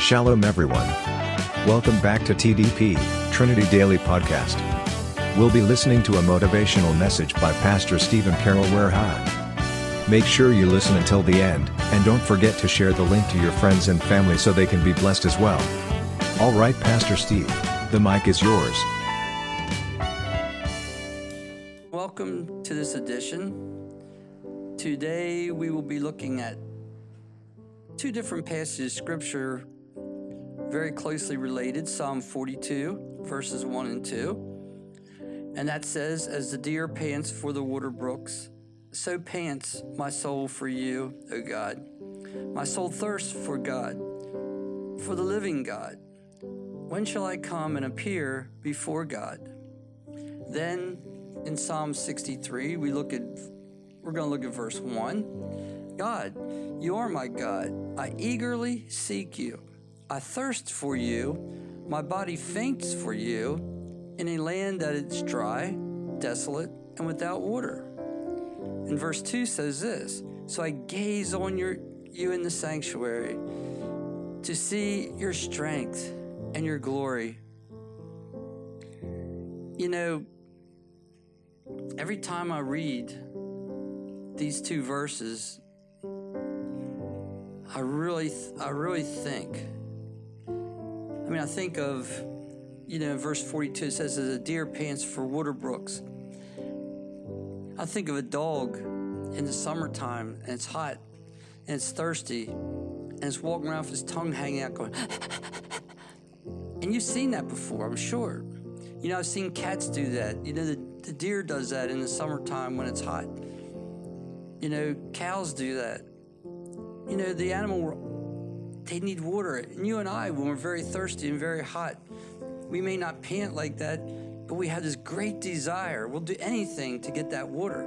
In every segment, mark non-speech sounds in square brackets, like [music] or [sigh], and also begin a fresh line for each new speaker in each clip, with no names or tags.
Shalom, everyone. Welcome back to TDP, Trinity Daily Podcast. We'll be listening to a motivational message by Pastor Stephen Carroll Werha. Make sure you listen until the end, and don't forget to share the link to your friends and family so they can be blessed as well. All right, Pastor Steve, the mic is yours.
Welcome to this edition. Today we will be looking at two different passages of scripture very closely related Psalm 42, verses 1 and 2. And that says, As the deer pants for the water brooks, so pants my soul for you, O God. My soul thirsts for God, for the living God. When shall I come and appear before God? Then in Psalm 63, we look at we're going to look at verse 1. God, you are my God. I eagerly seek you. I thirst for you. My body faints for you in a land that is dry, desolate, and without water. And verse 2 says this So I gaze on your, you in the sanctuary to see your strength and your glory. You know, every time I read these two verses, I really, I really think. I mean, I think of, you know, verse 42 it says, as a deer pants for water brooks. I think of a dog in the summertime and it's hot and it's thirsty and it's walking around with its tongue hanging out going, [laughs] and you've seen that before, I'm sure. You know, I've seen cats do that. You know, the, the deer does that in the summertime when it's hot. You know, cows do that. You know, the animal, they need water. And you and I, when we're very thirsty and very hot, we may not pant like that, but we have this great desire. We'll do anything to get that water.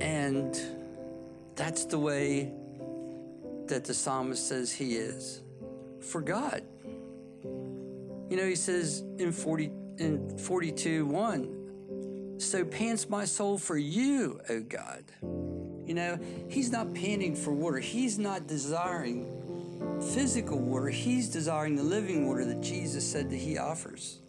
And that's the way that the psalmist says he is for God. You know, he says in 40 in 42 1, so pants my soul for you, O God. You know, he's not panting for water. He's not desiring physical water. He's desiring the living water that Jesus said that he offers.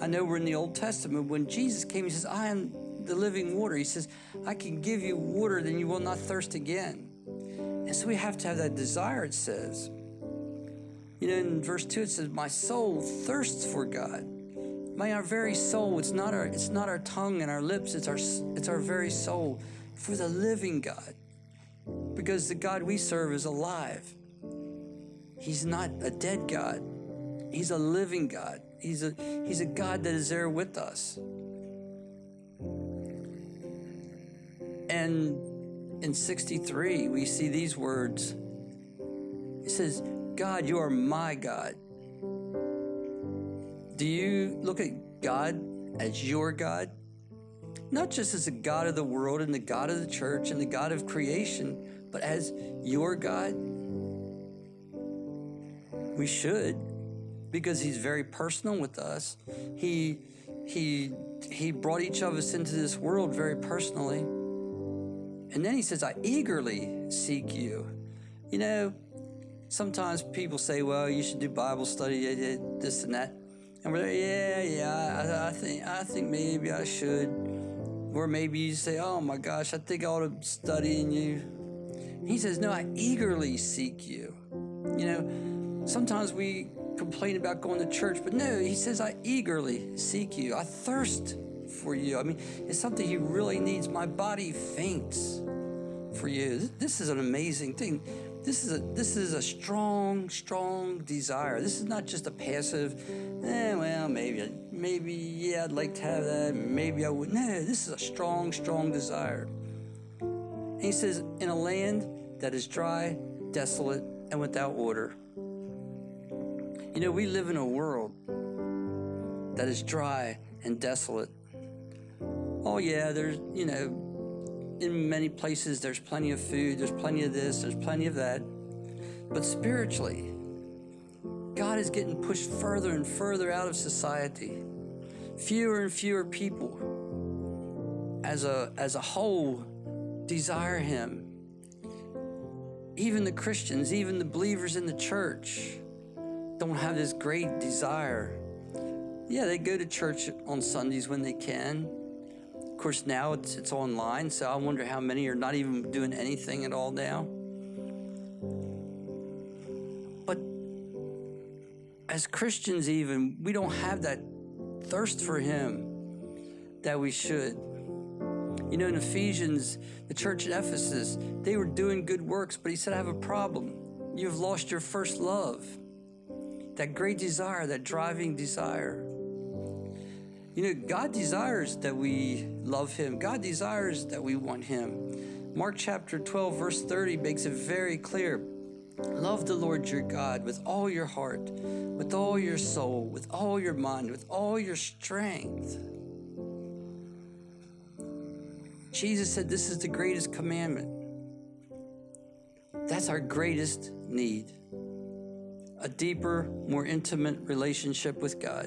I know we're in the Old Testament. When Jesus came, he says, I am the living water. He says, I can give you water, then you will not thirst again. And so we have to have that desire, it says. You know, in verse 2, it says, My soul thirsts for God. My our very soul, it's not our it's not our tongue and our lips, it's our it's our very soul for the living God. Because the God we serve is alive. He's not a dead God. He's a living God. He's a he's a God that is there with us. And in 63, we see these words. It says, God, you are my God. Do you look at God as your God? Not just as the God of the world and the God of the church and the God of creation, but as your God? We should, because He's very personal with us. He, he, he brought each of us into this world very personally. And then He says, I eagerly seek you. You know, sometimes people say, well, you should do Bible study, this and that. And we're like, yeah, yeah, I, I, think I think maybe I should. Or maybe you say, oh my gosh, I think I ought to study in you. He says, no, I eagerly seek you. You know, sometimes we complain about going to church, but no, he says, I eagerly seek you. I thirst for you. I mean, it's something he really needs. My body faints for you. This is an amazing thing. This is a this is a strong, strong desire. This is not just a passive, eh, well, maybe maybe yeah, I'd like to have that. Maybe I would. No, this is a strong, strong desire. And he says, in a land that is dry, desolate, and without water. You know, we live in a world that is dry and desolate. Oh yeah, there's you know in many places there's plenty of food, there's plenty of this, there's plenty of that. But spiritually, God is getting pushed further and further out of society. Fewer and fewer people as a as a whole desire him. Even the Christians, even the believers in the church don't have this great desire. Yeah, they go to church on Sundays when they can. Of course, now it's, it's online, so I wonder how many are not even doing anything at all now. But as Christians, even, we don't have that thirst for Him that we should. You know, in Ephesians, the church at Ephesus, they were doing good works, but he said, I have a problem. You've lost your first love, that great desire, that driving desire. You know, God desires that we love him, God desires that we want him. Mark chapter 12, verse 30 makes it very clear. Love the Lord your God with all your heart, with all your soul, with all your mind, with all your strength. Jesus said, This is the greatest commandment. That's our greatest need a deeper, more intimate relationship with God.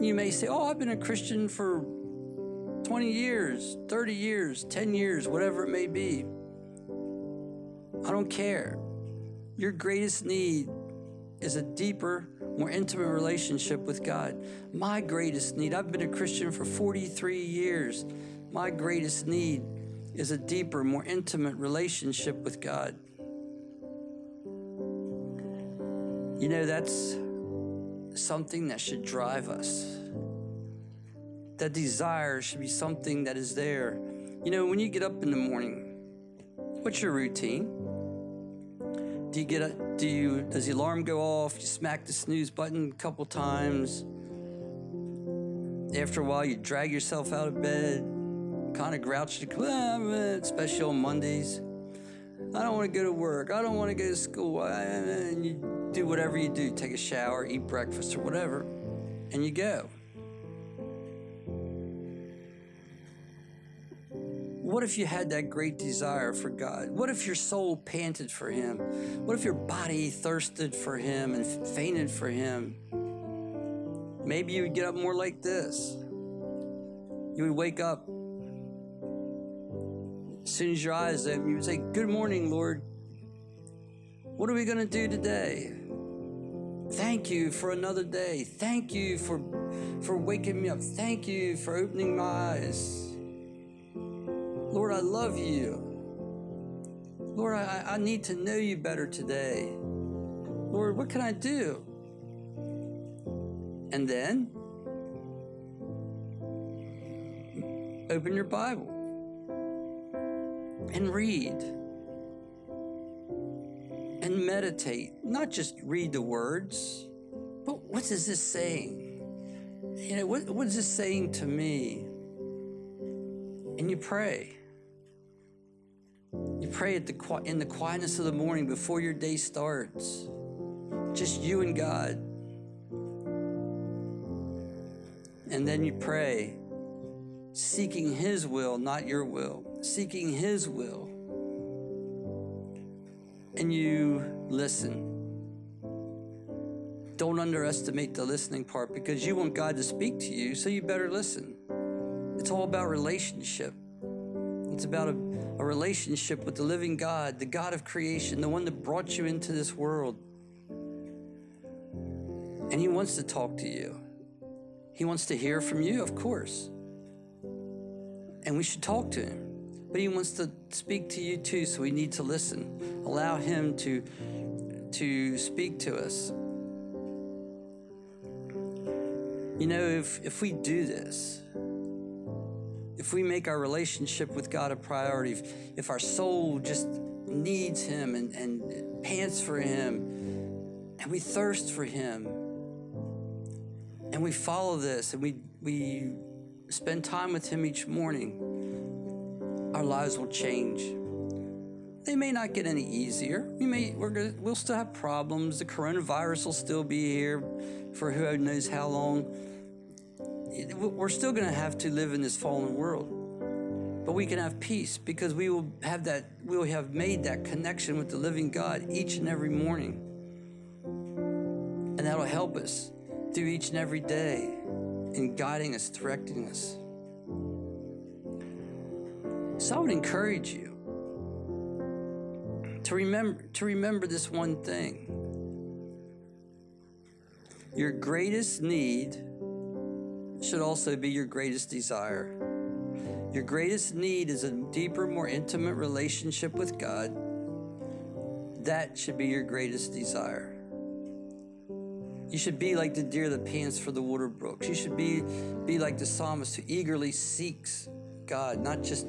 You may say, Oh, I've been a Christian for 20 years, 30 years, 10 years, whatever it may be. I don't care. Your greatest need is a deeper, more intimate relationship with God. My greatest need, I've been a Christian for 43 years. My greatest need is a deeper, more intimate relationship with God. You know, that's something that should drive us. That desire should be something that is there. You know, when you get up in the morning, what's your routine? Do you get a, do you does the alarm go off? You smack the snooze button a couple times. After a while, you drag yourself out of bed, kind of grouchy, ah, especially on Mondays. I don't want to go to work. I don't want to go to school. And you do whatever you do take a shower, eat breakfast, or whatever, and you go. What if you had that great desire for God? What if your soul panted for Him? What if your body thirsted for Him and fainted for Him? Maybe you would get up more like this. You would wake up as soon as your eyes open, you would say, Good morning, Lord. What are we going to do today? Thank you for another day. Thank you for, for waking me up. Thank you for opening my eyes. Lord, I love you. Lord, I, I need to know you better today. Lord, what can I do? And then open your Bible and read and meditate. Not just read the words, but what is this saying? You know, what, what is this saying to me? And you pray. You pray the, in the quietness of the morning before your day starts. Just you and God. And then you pray, seeking His will, not your will, seeking His will. And you listen. Don't underestimate the listening part because you want God to speak to you, so you better listen. It's all about relationship. It's about a, a relationship with the living God, the God of creation, the one that brought you into this world. And He wants to talk to you. He wants to hear from you, of course. And we should talk to Him. But He wants to speak to you too, so we need to listen. Allow Him to, to speak to us. You know, if, if we do this, if we make our relationship with God a priority, if, if our soul just needs Him and, and pants for Him, and we thirst for Him, and we follow this, and we, we spend time with Him each morning, our lives will change. They may not get any easier. We may we're gonna, we'll still have problems. The coronavirus will still be here for who knows how long we're still going to have to live in this fallen world but we can have peace because we will have that we will have made that connection with the living god each and every morning and that'll help us through each and every day in guiding us directing us so i would encourage you to remember to remember this one thing Your greatest need should also be your greatest desire. Your greatest need is a deeper, more intimate relationship with God. That should be your greatest desire. You should be like the deer that pants for the water brooks. You should be, be like the psalmist who eagerly seeks God, not just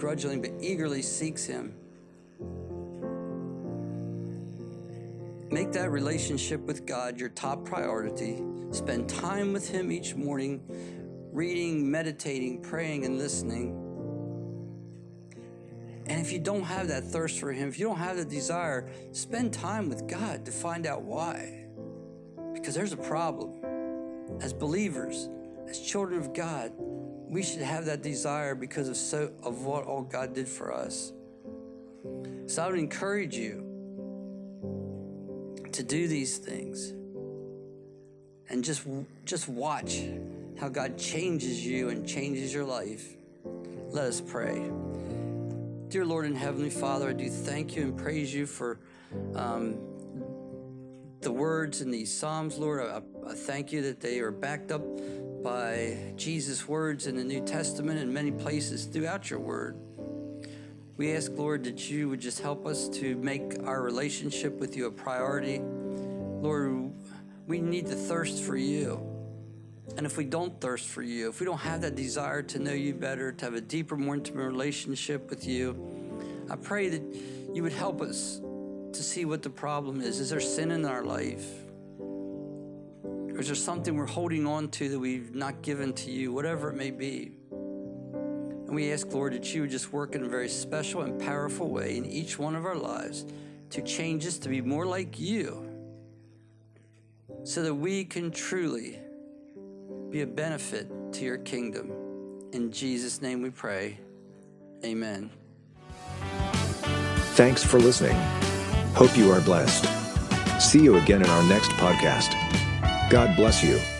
grudgingly, but eagerly seeks Him. Make that relationship with God your top priority. Spend time with Him each morning, reading, meditating, praying, and listening. And if you don't have that thirst for Him, if you don't have the desire, spend time with God to find out why. Because there's a problem. As believers, as children of God, we should have that desire because of so of what all God did for us. So I would encourage you to do these things and just just watch how God changes you and changes your life. Let us pray. Dear Lord and Heavenly Father, I do thank you and praise you for um, the words in these Psalms, Lord. I, I thank you that they are backed up by Jesus' words in the New Testament and many places throughout your word. We ask, Lord, that you would just help us to make our relationship with you a priority. Lord, we need to thirst for you. And if we don't thirst for you, if we don't have that desire to know you better, to have a deeper, more intimate relationship with you, I pray that you would help us to see what the problem is. Is there sin in our life? Or is there something we're holding on to that we've not given to you, whatever it may be? And we ask, Lord, that you would just work in a very special and powerful way in each one of our lives to change us to be more like you so that we can truly be a benefit to your kingdom. In Jesus' name we pray. Amen.
Thanks for listening. Hope you are blessed. See you again in our next podcast. God bless you.